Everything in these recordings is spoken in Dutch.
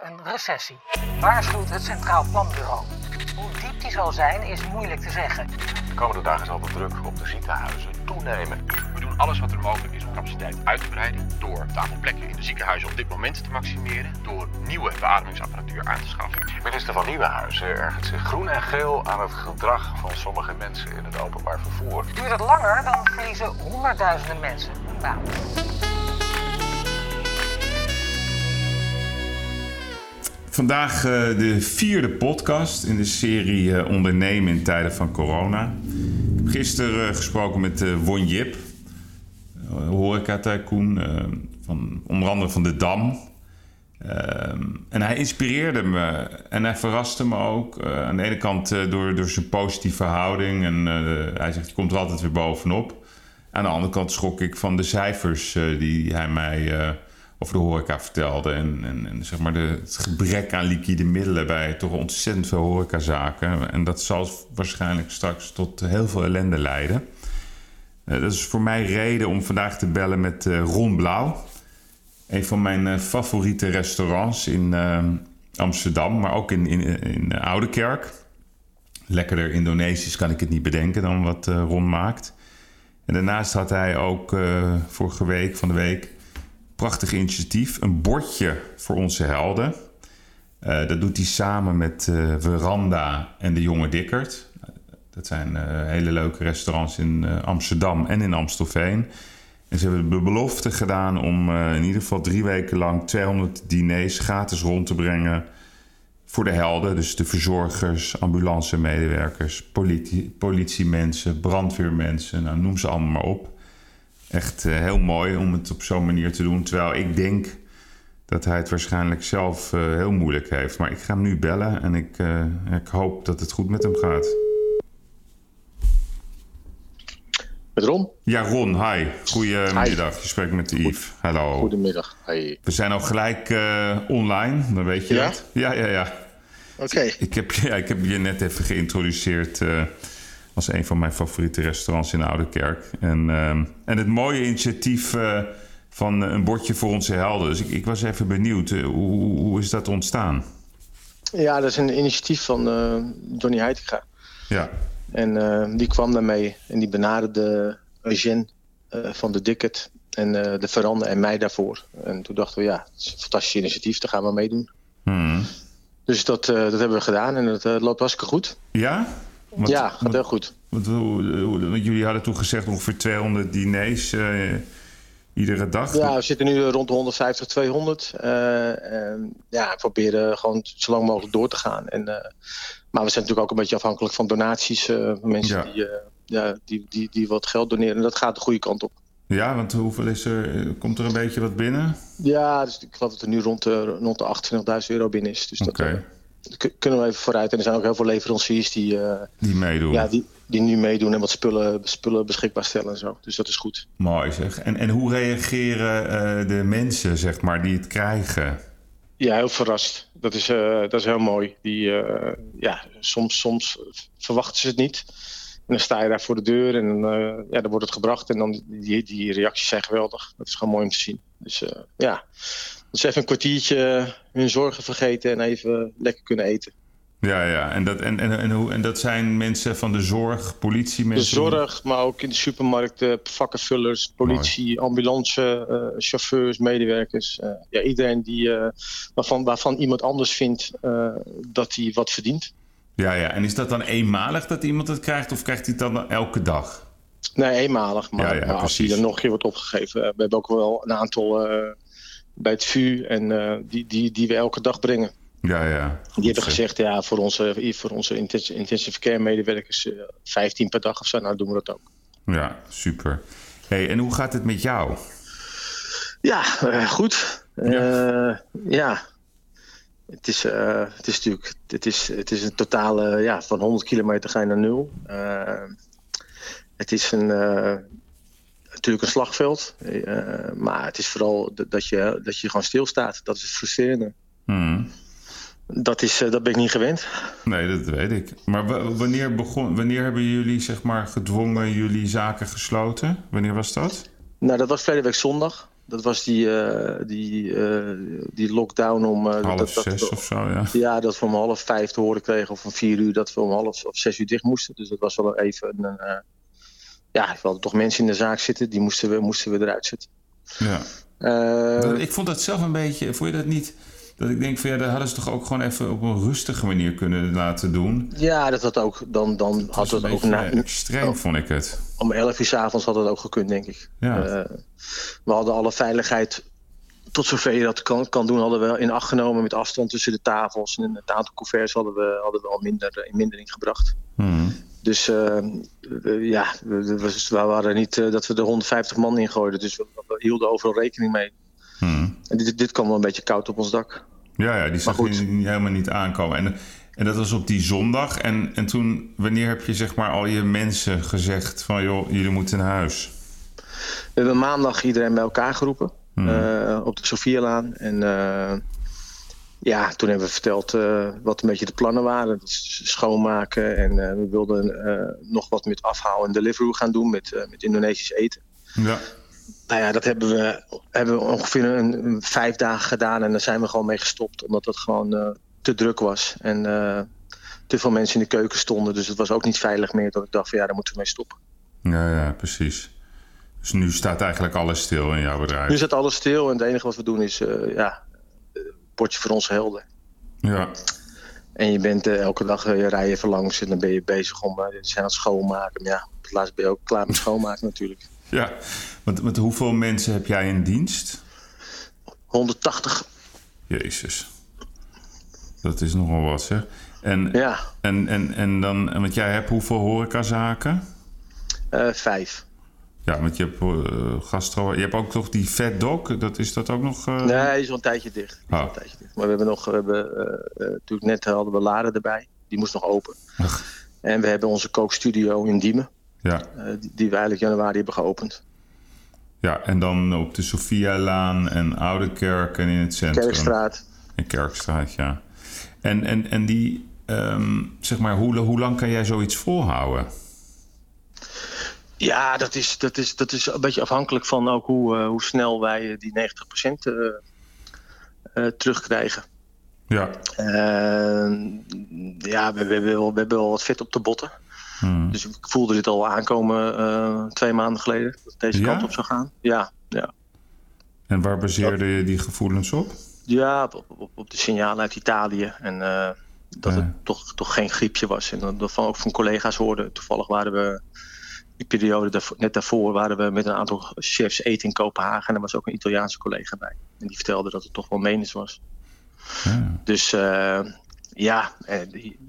Een recessie. Waarschuwt het Centraal Planbureau. Hoe diep die zal zijn is moeilijk te zeggen. De komende dagen zal de druk op de ziekenhuizen toenemen. We doen alles wat er mogelijk is om capaciteit uit te breiden. Door het aantal plekken in de ziekenhuizen op dit moment te maximeren. Door nieuwe beademingsapparatuur aan te schaffen. Minister van Nieuwenhuizen ergert zich groen en geel aan het gedrag van sommige mensen in het openbaar vervoer. Duurt het langer, dan verliezen honderdduizenden mensen een baan. Vandaag eh, de vierde podcast in de serie eh, Ondernemen in tijden van corona. Ik heb gisteren eh, gesproken met Won Jip, horeca-tycoon, van onder andere van de Dam. en hij inspireerde me en hij verraste me ook. aan de ene kant door, door zijn positieve houding en hij zegt je komt er altijd weer bovenop. Aan de andere kant schrok ik van de cijfers die hij mij over de horeca vertelde. En, en, zeg maar de, het gebrek aan liquide middelen bij toch ontzettend veel horecazaken. En dat zal waarschijnlijk straks tot heel veel ellende leiden. Uh, dat is voor mij reden om vandaag te bellen met uh, Ron Blauw. Een van mijn uh, favoriete restaurants in Amsterdam, maar ook in, in, in Oudekerk. Lekkerder Indonesisch kan ik het niet bedenken dan wat Ron maakt. En daarnaast had hij ook vorige week, van de week, prachtig initiatief. Een bordje voor onze helden. Uh, dat doet hij samen met uh, Veranda en de Jonge Dikkert. Dat zijn uh, hele leuke restaurants in Amsterdam en in Amstelveen. En ze hebben de belofte gedaan om in ieder geval drie weken lang 200 diners gratis rond te brengen voor de helden. Dus de verzorgers, ambulancemedewerkers, politie, politiemensen, brandweermensen, nou, noem ze allemaal maar op echt uh, heel mooi om het op zo'n manier te doen. Terwijl ik denk dat hij het waarschijnlijk zelf uh, heel moeilijk heeft. Maar ik ga hem nu bellen en ik, uh, ik hoop dat het goed met hem gaat. Met Ron? Ja, Ron, hi. Goedemiddag. Je spreekt met Yves. Hallo. Goedemiddag. Hi. We zijn al gelijk online, dan weet je ja? dat. Ja, ja, ja. Oké. Ik, heb, ja, ik heb je net even geïntroduceerd was een van mijn favoriete restaurants in Oude Kerk. En, ehm, en het mooie initiatief uh, van een bordje voor onze helden. Dus ik, ik was even benieuwd, uh, hoe, hoe is dat ontstaan? Ja, dat is een initiatief van Johnny Heitinga. Ja. En die kwam daarmee en die benaderde Eugène van de Dicket en de Veranda en mij daarvoor. En toen dachten we, ja, het is een fantastisch initiatief, daar gaan we meedoen. Hmm. Dus dat, dat hebben we gedaan en het loopt hartstikke goed. Ja? Ja, gaat heel goed. Want, jullie hadden toen gezegd ongeveer 200 diners uh, iedere dag. Ja, we zitten nu rond de 150, 200. Uh, en, ja, we proberen gewoon zo lang mogelijk door te gaan. En, uh, maar we zijn natuurlijk ook een beetje afhankelijk van donaties. van mensen ja. Die, ja, die, die, die wat geld doneren. En dat gaat de goede kant op. Ja, want hoeveel is er? Komt er een beetje wat binnen? Ja, dus ik geloof dat er nu rond de, rond de 28.000 euro binnen is. Dus Oké. Kunnen we even vooruit. En er zijn ook heel veel leveranciers die, uh, die meedoen. Ja, die, die nu meedoen en wat spullen, spullen beschikbaar stellen en zo. Dus dat is goed. Mooi zeg. En, en hoe reageren uh, de mensen, zeg maar, die het krijgen? Ja, heel verrast. Dat is, uh, dat is heel mooi. Die, ja, soms, soms verwachten ze het niet. En dan sta je daar voor de deur en ja, dan wordt het gebracht. En dan die, die reacties zijn geweldig. Dat is gewoon mooi om te zien. Dus ja, dus even een kwartiertje hun zorgen vergeten en even lekker kunnen eten. Ja, ja. En dat, en, en, en, hoe, en dat zijn mensen van de zorg, politiemensen? De zorg, maar ook in de supermarkten, vakkenvullers, politie, Mooi. ambulance, uh, chauffeurs, medewerkers. Uh, ja, iedereen die, uh, waarvan, waarvan iemand anders vindt dat hij wat verdient. Ja, ja. En is dat dan eenmalig dat iemand het krijgt of krijgt hij het dan elke dag? Nee, eenmalig. Maar, ja, ja, maar als hij er nog een keer wordt opgegeven. We hebben ook wel een aantal bij het VU en uh, die, die, die we elke dag brengen. Ja, ja. Die hebben gezegd, ja, voor onze, voor onze intensive care medewerkers uh, 15 per dag of zo, nou doen we dat ook. Ja, super. Hey, en hoe gaat het met jou? Ja, uh, goed. Ja. ja. Het is, het is natuurlijk het is, het is een totale, ja, van 100 kilometer ga je naar nul. het is een, natuurlijk een slagveld. Uh, maar het is vooral dat je, dat je gewoon stilstaat. Dat is het frustrerende. Hmm. Dat, is, uh, dat ben ik niet gewend. Nee, dat weet ik. Maar wanneer, begon, wanneer hebben jullie zeg maar, gedwongen jullie zaken gesloten? Wanneer was dat? Nou, dat was verleden week zondag. Dat was die, eh, die, eh, die lockdown om... eh, Half dat, dat zes we- of zo, ja. Ja, dat we om half vijf te horen kregen of om vier uur dat we om half of zes uur dicht moesten. Dus dat was wel even een... ja, we hadden toch mensen in de zaak zitten, die moesten we, moesten we eruit zetten. ja. Eh, ik vond dat zelf een beetje... Vond je dat niet... Dat ik denk van ja, dat hadden ze toch ook gewoon even op een rustige manier kunnen laten doen. ja, dat had ook, dan, dan had Dat het was ook een na, beetje extreem, oh. vond ik het. om elf uur s avonds had het ook gekund, denk ik. Ja. Eh, we hadden alle veiligheid, tot zover je dat kan, kan doen, hadden we in acht genomen met afstand tussen de tafels. En het aantal couverts hadden we, hadden we al minder eh, in mindering gebracht. Hmm. Dus eh, we- ja, we, we, waren niet eh, dat we er 150 man in gooiden. Dus we, we hielden overal rekening mee. Hmm. En dit, dit kwam wel een beetje koud op ons dak. Ja, ja, die zag je helemaal niet aankomen. En, en dat was op die zondag. En, en toen, wanneer heb je zeg maar al je mensen gezegd van... joh, jullie moeten naar huis? We hebben maandag iedereen bij elkaar geroepen. eh, op de Sofielaan. En eh, ja, toen hebben we verteld eh, wat een beetje de plannen waren. Dus schoonmaken. En eh, we wilden eh, nog wat met afhaal en delivery gaan doen. Met, met Indonesisch eten. Ja, Nou ja, dat hebben we, hebben we ongeveer een, een vijf dagen gedaan. En daar zijn we gewoon mee gestopt. Omdat het gewoon te druk was. En te veel mensen in de keuken stonden. Dus het was ook niet veilig meer. Dat ik dacht van ja, daar moeten we mee stoppen. ja, ja, precies. Dus nu staat eigenlijk alles stil in jouw bedrijf. Nu staat alles stil. En het enige wat we doen is ja, potje voor onze helden. Ja, En je bent eh, elke dag, eh, je rij even langs. En dan ben je bezig om, eh, je zijn aan het schoonmaken. Maar ja, op het laatst ben je ook klaar met schoonmaken natuurlijk. ja. Want, want hoeveel mensen heb jij in dienst? 180, Jezus. Dat is nogal wat, zeg. En, ja, en, en, en dan, want jij hebt hoeveel horecazaken? eh, vijf. Ja, want je hebt gastro... Je hebt ook toch die Fat Dog? Dat, is dat ook nog... eh, Nee, die is al een tijdje dicht. Al Oh. een tijdje dicht. Maar we hebben nog, we hebben, eh, natuurlijk net hadden we Laren erbij. Die moest nog open. Ach. En we hebben onze kookstudio in Diemen. Ja, die, die we eigenlijk januari hebben geopend. ja, en dan op de Sophialaan en Oude Kerk en in het centrum. Kerkstraat. En Kerkstraat, ja. En, en, en die, ehm, zeg maar, hoe, hoe lang kan jij zoiets volhouden? Ja, dat is, dat, is, dat is een beetje afhankelijk van ook hoe, eh, hoe snel wij eh, die 90% eh, terugkrijgen. Ja. Ja, we, we, hebben wel, we hebben wel wat vet op de botten. Hmm. Dus ik voelde dit al aankomen twee maanden geleden. Dat deze Ja? kant op zou gaan. Ja, ja. En waar baseerde je die gevoelens op? ja op, op, op de signalen uit Italië. En dat Ja. het toch, toch geen griepje was. En dat dat van, ook van collega's hoorden. Toevallig waren we die periode daarvoor, net daarvoor waren we met een aantal chefs eten in Kopenhagen. En er was ook een Italiaanse collega bij. En die vertelde dat het toch wel menens was. Ja. Dus eh, ja, eh,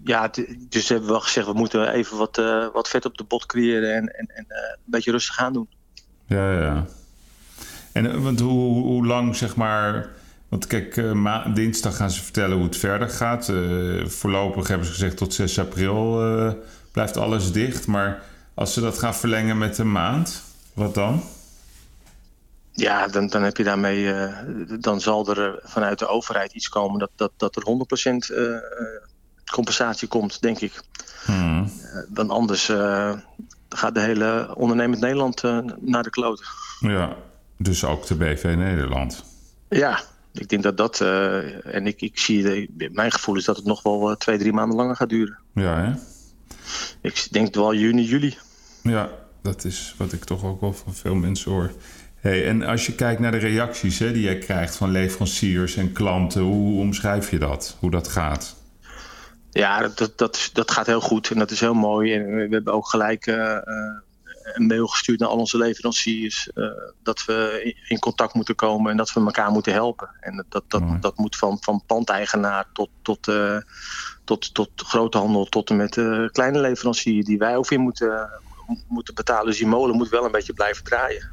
ja, dus hebben we wel gezegd, we moeten even wat, eh, wat vet op de bot creëren en, en, en een beetje rustig aan doen. Ja, ja. En want hoe, hoe, lang, zeg maar... Want kijk, dinsdag gaan ze vertellen hoe het verder gaat. Voorlopig hebben ze gezegd tot 6 april blijft alles dicht. Maar als ze dat gaan verlengen met een maand, wat dan? Ja, dan, dan heb je daarmee, eh, dan zal er eh, vanuit de overheid iets komen dat, dat, dat er 100% eh, compensatie komt, denk ik. Hmm. Want anders gaat de hele ondernemend Nederland naar de kloten. Ja, dus ook de BV Nederland. Ja, ik denk dat dat, en ik, ik zie, mijn gevoel is dat het nog wel twee, drie maanden langer gaat duren. Ja, hè? Ik denk wel juni, juli. Ja, dat is wat ik toch ook wel van veel mensen hoor. Hey, en als je kijkt naar de reacties hè, die jij krijgt van leveranciers en klanten, hoe omschrijf je dat? Hoe dat gaat? Ja, dat, dat, dat, dat gaat heel goed en dat is heel mooi. En we hebben ook gelijk eh, eh, een mail gestuurd naar al onze leveranciers. eh, dat we in, contact moeten komen en dat we elkaar moeten helpen. En dat, dat, dat moet van, van pandeigenaar tot, tot, tot, tot groothandel tot en met eh, kleine leverancier die wij ook weer moeten, moeten betalen. Dus die molen moet wel een beetje blijven draaien.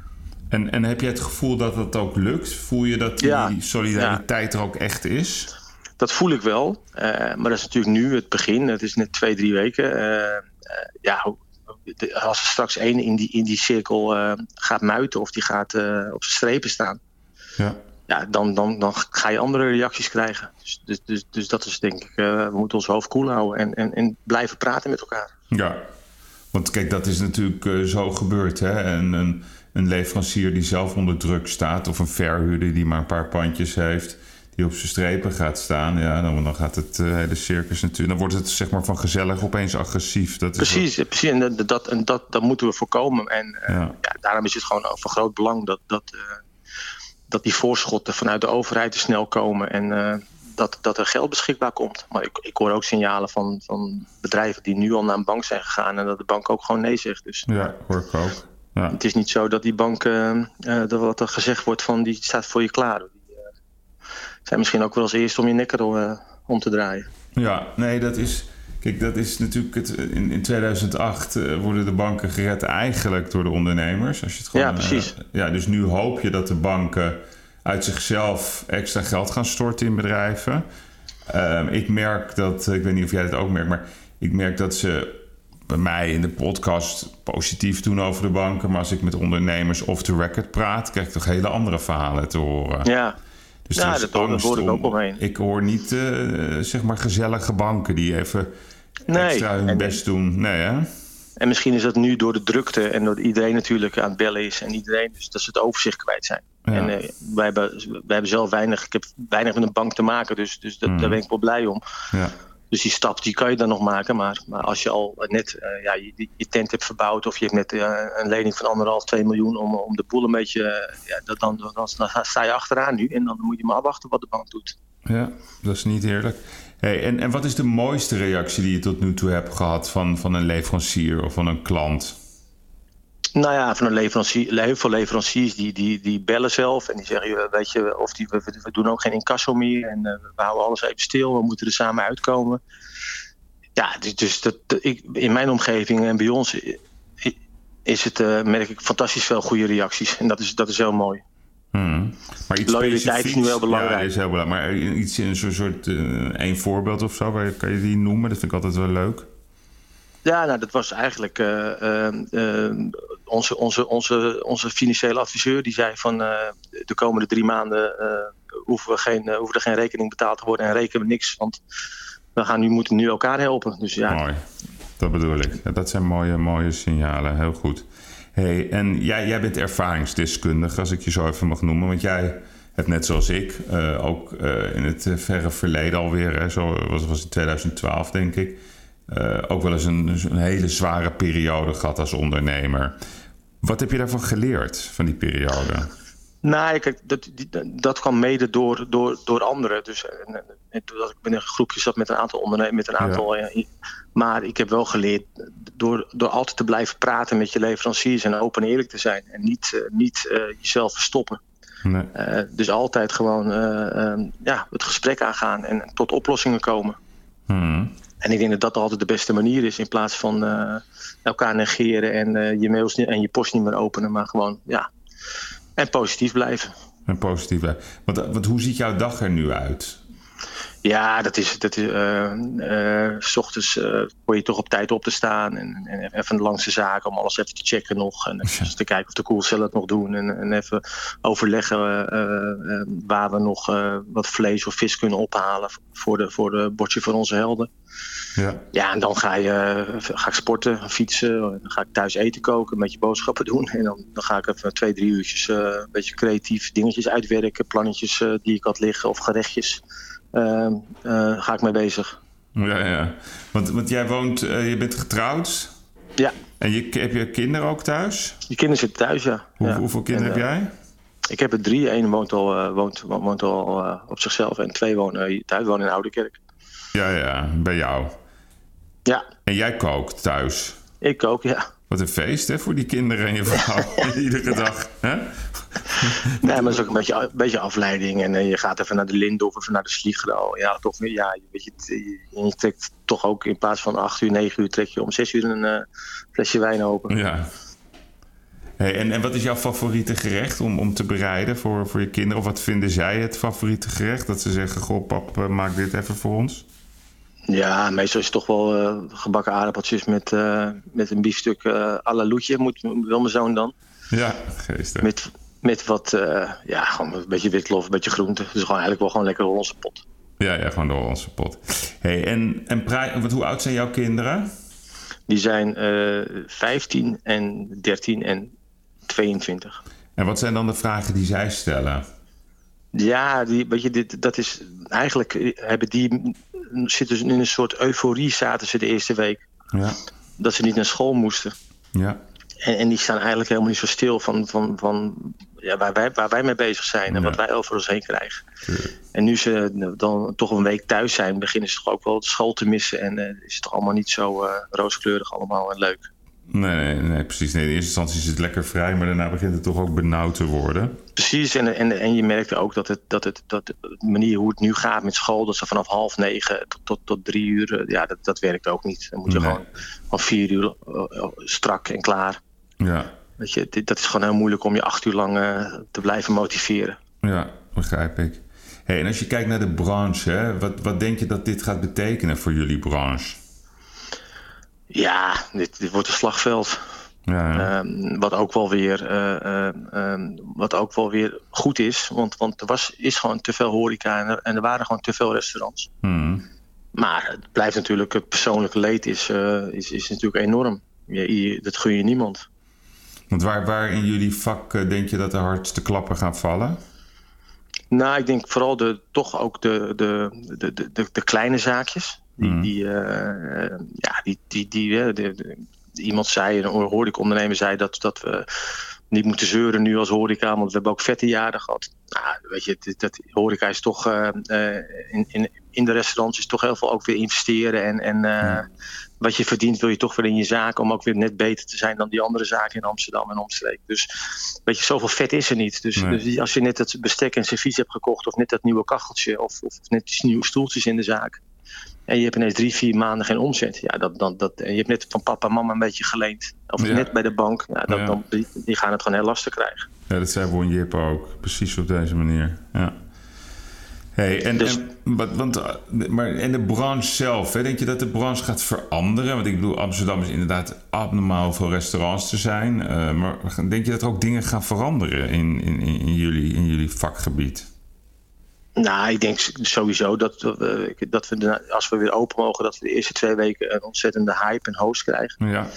En, en heb je het gevoel dat dat ook lukt? Voel je dat die Ja, solidariteit er ook echt is? Dat voel ik wel. Eh, maar dat is natuurlijk nu het begin. Het is net twee, drie weken. Eh, ja, de- als er straks één in die, in die cirkel gaat muiten of die gaat op zijn strepen staan. Ja. Ja, dan, dan, dan ga je andere reacties krijgen. Dus, dus, dus, dus dat is denk ik, eh, we moeten ons hoofd koel houden en, en, en blijven praten met elkaar. Ja. Want kijk, dat is natuurlijk eh, zo gebeurd. Hè? En, en een leverancier die zelf onder druk staat, of een verhuurder die maar een paar pandjes heeft, die op zijn strepen gaat staan, ja, dan, dan gaat het uh, hele circus natuurlijk. Dan wordt het zeg maar van gezellig opeens agressief. Dat precies, precies. En, dat, en dat, dat moeten we voorkomen. En uh, ja. ja. daarom is het gewoon van groot belang dat, dat, dat die voorschotten vanuit de overheid te snel komen. En dat, dat er geld beschikbaar komt. Maar ik, ik hoor ook signalen van, van bedrijven die nu al naar een bank zijn gegaan en dat de bank ook gewoon nee zegt. Dus, ja, hoor ik ook. Ja. Het is niet zo dat die bank, uh, dat wat er gezegd wordt van die staat voor je klaar. Die zijn misschien ook wel als eerste om je nek om te draaien. Ja, nee, dat is. Kijk, dat is natuurlijk het. In, in 2008 worden de banken gered eigenlijk door de ondernemers. Als je het gewoon, ja, precies. ja, dus nu hoop je dat de banken uit zichzelf extra geld gaan storten in bedrijven. Uh, ik merk dat, ik weet niet of jij dat ook merkt, maar ik merk dat ze bij mij in de podcast positief doen over de banken. Maar als ik met ondernemers off the record praat, krijg ik toch hele andere verhalen te horen. Ja. Dus ja, dat, dat hoor ik ook omheen. Ik hoor niet, uh, zeg maar, gezellige banken die even nee. extra hun best doen. Nee, hè? En misschien is dat nu door de drukte en door iedereen natuurlijk aan het bellen is en iedereen, dus dat ze het overzicht kwijt zijn. Ja. En uh, wij, hebben, wij hebben zelf weinig, ik heb weinig met een bank te maken, dus, dus dat, mm. daar ben ik wel blij om. Ja. Dus die stap die kan je dan nog maken. Maar, maar als je al net uh, ja, je, je, tent hebt verbouwd of je hebt net uh, een lening van anderhalf, twee miljoen om, om de boel een beetje. Ja, dat, dan, dan, dan, sta je achteraan nu en dan moet je maar afwachten wat de bank doet. Ja, dat is niet eerlijk. Hey, en, en wat is de mooiste reactie die je tot nu toe hebt gehad van, van een leverancier of van een klant? Nou ja, van een leverancier, heel veel leveranciers die, die, die bellen zelf en die zeggen, weet je, of die, we, doen ook geen incasso meer en uh, we houden alles even stil, we moeten er samen uitkomen. Ja, dus dat, ik, in mijn omgeving en bij ons is het, uh, merk ik fantastisch veel goede reacties en dat is, dat is heel mooi. Hmm. Maar iets Loyaliteit is nu wel belangrijk. Ja, is heel belangrijk. Maar iets in zo'n soort, uh, één voorbeeld of zo, kan je die noemen? Dat vind ik altijd wel leuk. Ja, nou, dat was eigenlijk uh, uh, onze, onze, onze, onze financiële adviseur. Die zei van de komende drie maanden hoeven, we geen, hoeven er geen rekening betaald te worden en rekenen we niks. Want we gaan nu, moeten nu elkaar helpen. Dus, ja. Mooi, dat bedoel ik. Ja, dat zijn mooie, mooie signalen, heel goed. Hey, en jij, jij bent ervaringsdeskundige, als ik je zo even mag noemen. Want jij hebt net zoals ik, ook in het verre verleden alweer, hè, zo was, in 2012 denk ik ook wel eens een, een, hele zware periode gehad als ondernemer. Wat heb je daarvan geleerd, van die periode? Nou, kijk, dat, dat kwam mede door, door, door anderen. Dus dat ik met een groepje zat met een aantal ondernemers, met een aantal. Ja. maar ik heb wel geleerd door, door altijd te blijven praten met je leveranciers en open en eerlijk te zijn. En niet, uh, niet uh, jezelf verstoppen. Nee. Uh, dus altijd gewoon ja, het gesprek aangaan en tot oplossingen komen. Hmm. En ik denk dat dat altijd de beste manier is in plaats van elkaar negeren en je mails en je post niet meer openen, maar gewoon ja. En positief blijven. En positief blijven. Want, want hoe ziet jouw dag er nu uit? Ja, dat is. Dat is uh, uh, s ochtends uh, je toch op tijd op te staan. En, en even langs de zaken om alles even te checken nog. En even te kijken of de koelcellen het nog doen. En, en even overleggen waar we nog wat vlees of vis kunnen ophalen. Voor de, voor de bordje van onze helden. Ja. ja, en dan ga, je, ga ik sporten, fietsen. Dan ga ik thuis eten koken, een beetje boodschappen doen. En dan, dan ga ik even twee, drie uurtjes een beetje creatief dingetjes uitwerken. Plannetjes die ik had liggen of gerechtjes. Uh, ga ik mee bezig. Ja, ja. Want, want jij woont, je bent getrouwd. Ja. En je, heb je kinderen ook thuis? Je kinderen zitten thuis, ja. Hoe, ja. Hoeveel kinderen en, heb jij? Ik heb er drie. Eén woont al, woont, woont al op zichzelf en twee wonen thuis, wonen in Oudekerk. Ja, ja, bij jou. Ja. En jij kookt thuis? Ik kook, ja. Wat een feest hè, voor die kinderen en je vrouw. Iedere dag. Hè? Nee, maar het is ook een beetje, een beetje afleiding. En uh, je gaat even naar de Lindorf of naar de Sliegro. Ja, toch, ja, weet je, je, je, trekt toch ook in plaats van 8 uur, 9 uur, trek je om 6 uur een uh, flesje wijn open. Ja. Hey, en, en wat is jouw favoriete gerecht om, om te bereiden voor, voor je kinderen? Of wat vinden zij het favoriete gerecht? Dat ze zeggen, goh pap, maak dit even voor ons. Ja, meestal is het toch wel uh, gebakken aardappeltjes met, uh, met een biefstuk uh, à la loetje. Moet, wil mijn zoon dan. Ja, geestig. Met, met wat, ja, gewoon een beetje witlof, een beetje groente. Dus gewoon eigenlijk wel gewoon lekker Hollandse pot. Ja, ja, gewoon de Hollandse pot. Hey, en en wat, hoe oud zijn jouw kinderen? Die zijn 15 en 13 en 22. En wat zijn dan de vragen die zij stellen? Ja, die, weet je, dit, dat is eigenlijk hebben die zitten ze in een soort euforie zaten ze de eerste week. Ja. Dat ze niet naar school moesten. Ja. En, en die staan eigenlijk helemaal niet zo stil van, van, van ja, waar, wij, waar wij mee bezig zijn en Ja. wat wij over ons heen krijgen. En nu ze dan toch een week thuis zijn, beginnen ze toch ook wel de school te missen. En eh, is het toch allemaal niet zo eh, rooskleurig allemaal en leuk. Nee, nee, nee, precies. Nee, in eerste instantie is het lekker vrij, maar daarna begint het toch ook benauwd te worden. Precies, en, en, en je merkt ook dat, het, dat, het, dat de manier hoe het nu gaat met school, dat ze vanaf half negen tot, tot, tot drie uur, eh, ja, dat, dat werkt ook niet. Dan moet je Nee. gewoon van vier uur eh, eh, strak en klaar. Ja, Weet je, dit, dat is gewoon heel moeilijk om je acht uur lang te blijven motiveren. ja, begrijp ik. Hey, en als je kijkt naar de branche, hè, wat, wat denk je dat dit gaat betekenen voor jullie branche? Ja, dit, dit wordt een slagveld. Ja? Ehm, wat, ook wel weer, eh, eh, ehm, wat ook wel weer goed is. Want, want er was, is gewoon te veel horeca en er, en er waren gewoon te veel restaurants. Hmm. Maar het blijft natuurlijk, het persoonlijke leed is, eh, is, is natuurlijk enorm. Je, je- dat gun je niemand. Want waar, waar in jullie vak eh, denk je dat de hardste klappen gaan vallen? Nou, ik denk vooral de, toch ook de, de, de, de, de, kleine zaakjes. Die, Mhm. die, ja, die, die, die, de, de- iemand zei, een horecaondernemer zei dat, dat we niet moeten zeuren nu als horeca, want we hebben ook vette jaren gehad. Nou, weet je, dat, dat, horeca is toch, eh, eh, in, in, in de restaurants is toch heel veel ook weer investeren. En, en eh, Ja. wat je verdient wil je toch weer in je zaak om ook weer net beter te zijn dan die andere zaken in Amsterdam en omstreek. Dus weet je, zoveel vet is er niet. Dus, Nee. dus als je net het bestek en servies hebt gekocht of net dat nieuwe kacheltje of, of net die nieuwe stoeltjes in de zaak. En je hebt ineens drie, vier maanden geen omzet. Ja, dat, dat, dat, en je hebt net van papa en mama een beetje geleend. Of Ja. net bij de bank. Ja, dat, Ja. Dan, die, die gaan het gewoon heel lastig krijgen. Ja, dat zei Bon Jip ook. Precies op deze manier. Ja. Hey, en, Dus- en, wat, want, eh, maar, en de branche zelf, hè? denk je dat de branche gaat veranderen? Want ik bedoel, Amsterdam is inderdaad abnormaal veel restaurants te zijn. eh, maar denk je dat er ook dingen gaan veranderen in, in, in jullie, in jullie vakgebied? Nou, ik denk sowieso dat we, dat we als we weer open mogen, dat we de eerste twee weken een ontzettende hype en host krijgen. Ja,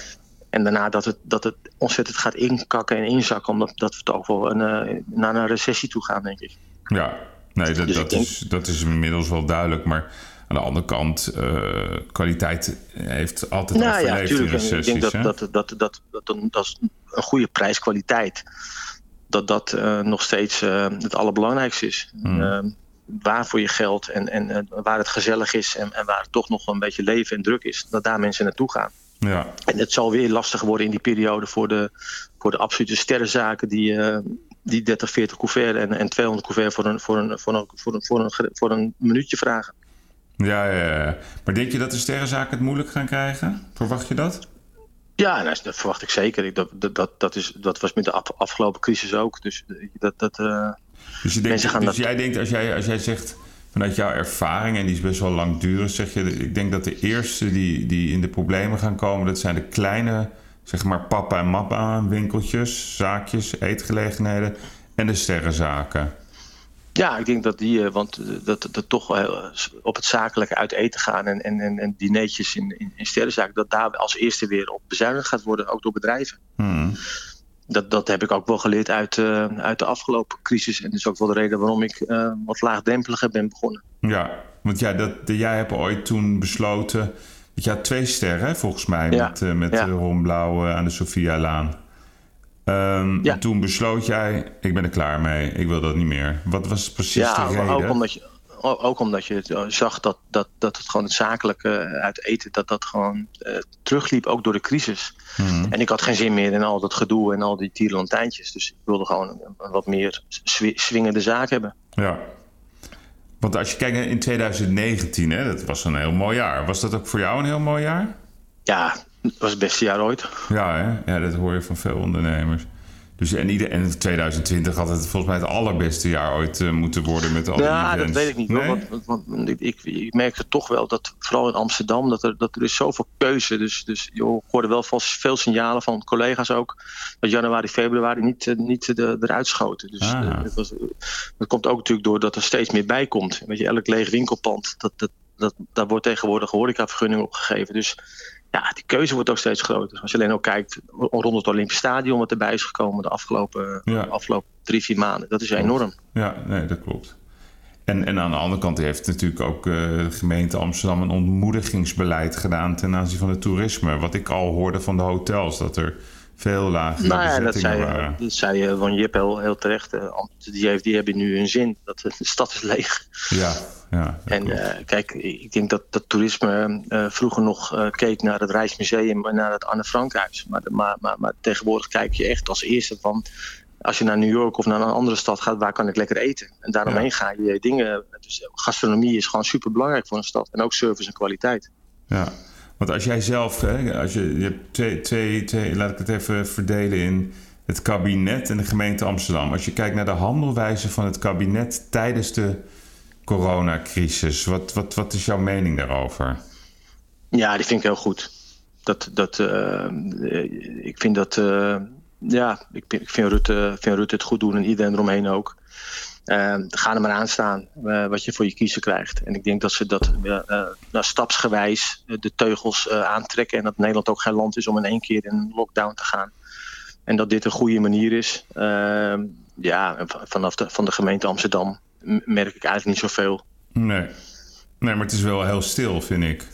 En daarna dat het, dat het ontzettend gaat inkakken en inzakken, omdat dat we toch wel een, eh, naar een recessie toe gaan, denk ik. ja. Nee, dat, Dus dat, denk- is, dat is inmiddels wel duidelijk. Maar aan de andere kant, eh, kwaliteit heeft altijd Nou ja, overleefd in natuurlijk. Ik denk dat, dat, dat, dat, dat, dat is een goede prijs-kwaliteit. Dat dat eh, nog steeds eh, het allerbelangrijkste is. Hmm. Eh, waar voor je geld en, en waar het gezellig is en, en waar het toch nog een beetje leven en druk is, dat daar mensen naartoe gaan. Ja, En het zal weer lastig worden in die periode voor de, voor de absolute sterrenzaken die, eh, die 30, 40 couvert en, en 200 couvert voor een, voor, een, voor, een, voor, een, voor, een, ge- voor een minuutje vragen. ja, ja, ja. Maar denk je dat de sterrenzaken het moeilijk gaan krijgen? Verwacht je dat? Ja, nou, dat verwacht ik zeker. Ik- Dat, dat, dat, is, dat was met de af- afgelopen crisis ook. Dus eh, dat, dat, eh, Dus, je denkt, Mensen gaan dus dat- jij denkt, als jij, als jij zegt vanuit jouw ervaring, en die is best wel langdurig, zeg je, ik denk dat de eerste die, die in de problemen gaan komen, dat zijn de kleine, zeg maar papa en mappa winkeltjes, zaakjes, eetgelegenheden en de sterrenzaken. ja, ik denk dat die, eh, want eh, dat dat toch wel, eh, op het zakelijke uit eten gaan en, en, en, en dineetjes in, in, in sterrenzaken, dat daar als eerste weer op bezuinigd gaat worden, ook door bedrijven. Hmm. Dat, dat heb ik ook wel geleerd uit, eh, uit de afgelopen crisis. En dat is ook wel de reden waarom ik eh, wat laagdrempeliger ben begonnen. Ja, want ja, dat, de- jij hebt ooit toen besloten, dat je had twee sterren volgens mij Ja, met, eh, met ja. Ron Blauw aan de Sophia-laan. Ehm, Ja. en Toen besloot jij, ik ben er klaar mee, ik wil dat niet meer. Wat was precies ja, de reden? ook omdat je, ook omdat je eh, zag dat, dat, dat het gewoon het zakelijke eh, uit eten, dat dat gewoon eh, terugliep, ook door de crisis. Mhm. En ik had geen zin meer in al dat gedoe en al die tierenlantijntjes. Dus ik wilde gewoon een, wat meer swi- swingende zaak hebben. Ja. Want als je kijkt in 2019, hè, dat was een heel mooi jaar. Was dat ook voor jou een heel mooi jaar? Ja, het was het beste jaar ooit. Ja, hè? ja dat hoor je van veel ondernemers. Dus en, ieder, en 2020 had het volgens mij het allerbeste jaar ooit eh, moeten worden met al die Ja, dat weet ik niet. Nee? hoor. Want, ik, ik, ik merkte toch wel dat, vooral in Amsterdam, dat er, dat er is zoveel keuze. Dus, dus joh, ik hoorde wel vast veel signalen van collega's ook. Dat januari, februari niet, eh, niet de, eruit schoten. Dus Ah. eh, dat, was, dat komt ook natuurlijk door dat er steeds meer bij komt. Weet je, elk leeg winkelpand, dat, dat, dat, daar wordt tegenwoordig horecavergunning op gegeven. Dus ja, die keuze wordt ook steeds groter. Als je alleen ook kijkt rond het Olympisch Stadion wat erbij is gekomen de afgelopen, Ja. afgelopen drie, vier maanden. Dat is enorm. Ja, nee, dat klopt. En, en aan de andere kant heeft natuurlijk ook eh, de gemeente Amsterdam een ontmoedigingsbeleid gedaan ten aanzien van het toerisme. Wat ik al hoorde van de hotels, dat er veel lagere Nou ja, dat zei, waren. dat zei eh, Van Jip heel, heel terecht. eh, die, heeft, die hebben nu hun zin. Dat de stad is leeg. Ja, ja. En eh, kijk, ik denk dat, dat toerisme vroeger nog keek naar het Rijksmuseum en naar het Anne Frankhuis. Maar, maar, maar, maar tegenwoordig kijk je echt als eerste van. Als je naar New York of naar een andere stad gaat, waar kan ik lekker eten? En daaromheen Ja. ga je dingen. Dus gastronomie is gewoon super belangrijk voor een stad. En ook service en kwaliteit. Ja, want als jij zelf, hè, als je, je hebt twee, twee, twee, laat ik het even verdelen in het kabinet en de gemeente Amsterdam. Als je kijkt naar de handelwijze van het kabinet tijdens de coronacrisis, wat, wat, wat is jouw mening daarover? Ja, die vind ik heel goed. Dat, dat, eh, ik vind dat. eh, ja, ik, ik vind Rutte, vind Rutte het goed doen en iedereen eromheen ook. Eh, ga er maar aan staan eh, wat je voor je kiezer krijgt. En ik denk dat ze dat eh, eh, nou, stapsgewijs de teugels aantrekken. En dat Nederland ook geen land is om in één keer in lockdown te gaan. En dat dit een goede manier is. Eh, ja, vanaf de, van de gemeente Amsterdam merk ik eigenlijk niet zoveel. Nee. Nee, maar het is wel heel stil, vind ik.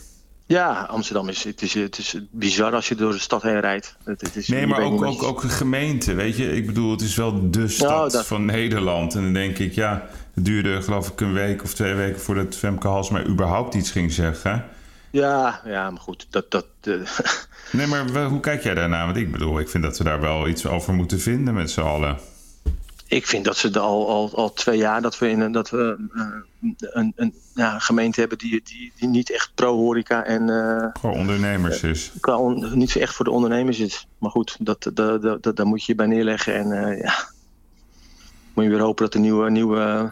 Ja, Amsterdam is, het is, het is bizar als je door de stad heen rijdt. Het, het is, Nee, maar ook, ook, ook gemeente, weet je. Ik bedoel, het is wel de stad dat- van Nederland. En dan denk ik, ja, het duurde geloof ik een week of twee weken voordat Femke Halsma überhaupt iets ging zeggen. Ja, ja, maar goed. Dat, dat, eh, Nee, maar hoe kijk jij daarna? Want ik bedoel, ik vind dat we daar wel iets over moeten vinden met z'n allen. Ik vind dat ze er al, al, al twee jaar dat we, in een, dat we eh, een, een ja, gemeente hebben die, die, die niet echt pro-horeca en eh, Gewoon ondernemers is. qua on- niet zo echt voor de ondernemers is. Maar goed, dat, dat, dat, dat, daar moet je je bij neerleggen. En eh, ja, moet je weer hopen dat er nieuwe, nieuwe,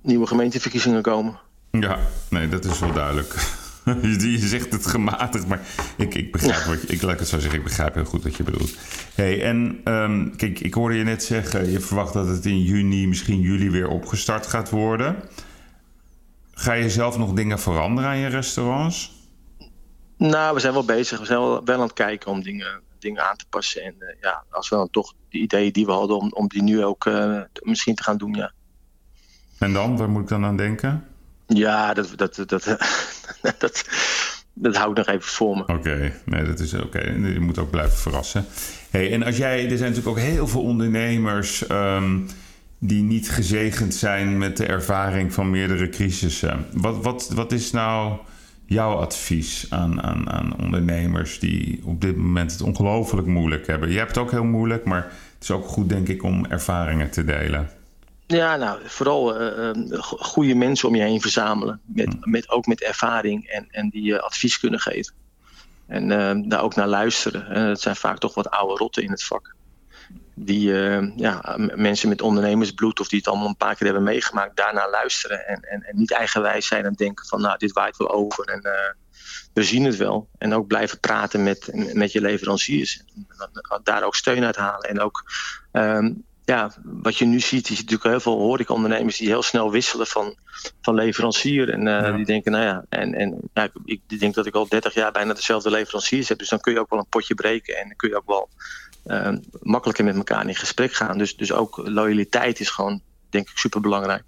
nieuwe gemeenteverkiezingen komen. Ja, nee, dat is wel duidelijk. je zegt het gematigd, maar ik, ik begrijp wat je, ik laat het zo zeggen, ik begrijp heel goed wat je bedoelt. Hey, en ehm, kijk, ik hoorde je net zeggen, je verwacht dat het in juni, misschien juli weer opgestart gaat worden. Ga je zelf nog dingen veranderen aan je restaurants? Nou, we zijn wel bezig. We zijn wel, wel aan het kijken om dingen, dingen aan te passen. En eh, ja, als we dan toch de ideeën die we hadden, om, om die nu ook eh, misschien te gaan doen, ja. En dan, waar moet ik dan aan denken? Ja, dat, dat, dat, dat, dat, hou ik nog even voor me. Oké, nee, dat is oké. Je moet ook blijven verrassen. Hey, en als jij, er zijn natuurlijk ook heel veel ondernemers ehm, die niet gezegend zijn met de ervaring van meerdere crisissen. Wat, wat, wat is nou jouw advies aan, aan, aan ondernemers die op dit moment het ongelooflijk moeilijk hebben? Je hebt het ook heel moeilijk, maar het is ook goed, denk ik, om ervaringen te delen. Ja, nou, vooral eh, eh, go- goede mensen om je heen verzamelen. Met, met, ook met ervaring en, en die je advies kunnen geven. En eh, daar ook naar luisteren. Eh, het zijn vaak toch wat oude rotten in het vak. Die eh, ja, mensen met ondernemersbloed of die het allemaal een paar keer hebben meegemaakt, daarna luisteren. En, en, en niet eigenwijs zijn en denken van nou, dit waait wel over en eh, we zien het wel. En ook blijven praten met, met je leveranciers. En daar ook steun uit halen. En ook ehm, ja, wat je nu ziet, is natuurlijk heel veel horecaondernemers die heel snel wisselen van, van leverancier. En eh, Ja. die denken, nou ja, en, en ja, ik, ik denk dat ik al 30 jaar bijna dezelfde leveranciers heb. Dus dan kun je ook wel een potje breken en dan kun je ook wel eh, makkelijker met elkaar in gesprek gaan. Dus, dus ook loyaliteit is gewoon, denk ik, super belangrijk.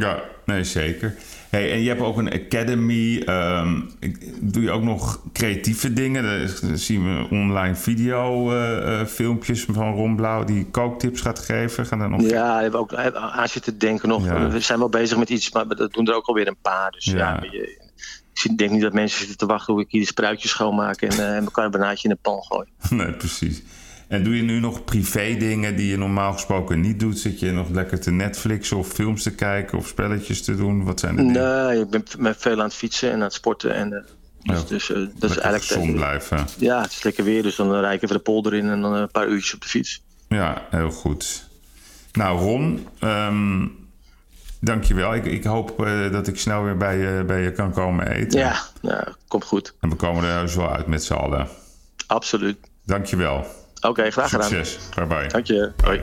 Ja, nee, zeker. Hey, en je hebt ook een academy. ehm, doe je ook nog creatieve dingen? Daar zien we online video eh, eh, filmpjes van Ron Blauw die kooktips gaat geven. Gaan daar nog... Ja, we hebben ook aan zitten denken nog. Ja. We zijn wel bezig met iets, maar dat doen er ook alweer een paar. Dus Ja. ja, je, ik denk niet dat mensen zitten te wachten hoe ik hier de spruitjes schoonmaak en, eh, elkaar een banaatje in de pan gooi. Nee, precies. En doe je nu nog privé dingen die je normaal gesproken niet doet? Zit je nog lekker te Netflixen of films te kijken of spelletjes te doen? Wat zijn de dingen? Nee, ik ben veel aan het fietsen en aan het sporten. En, eh, dus Ja. dus eh, dat is eigenlijk. gezond blijven. Ja, het is lekker weer, dus dan rijden we even de polder in en dan een paar uurtjes op de fiets. Ja, heel goed. Nou, Ron, ehm dankjewel. Ik, ik hoop eh, dat ik snel weer bij je, bij je kan komen eten. Ja, nou, komt goed. En we komen er heus wel uit met z'n allen. Absoluut. Dankjewel. Oké, graag gedaan. Succes. Bye bye. Dank je. Hoi.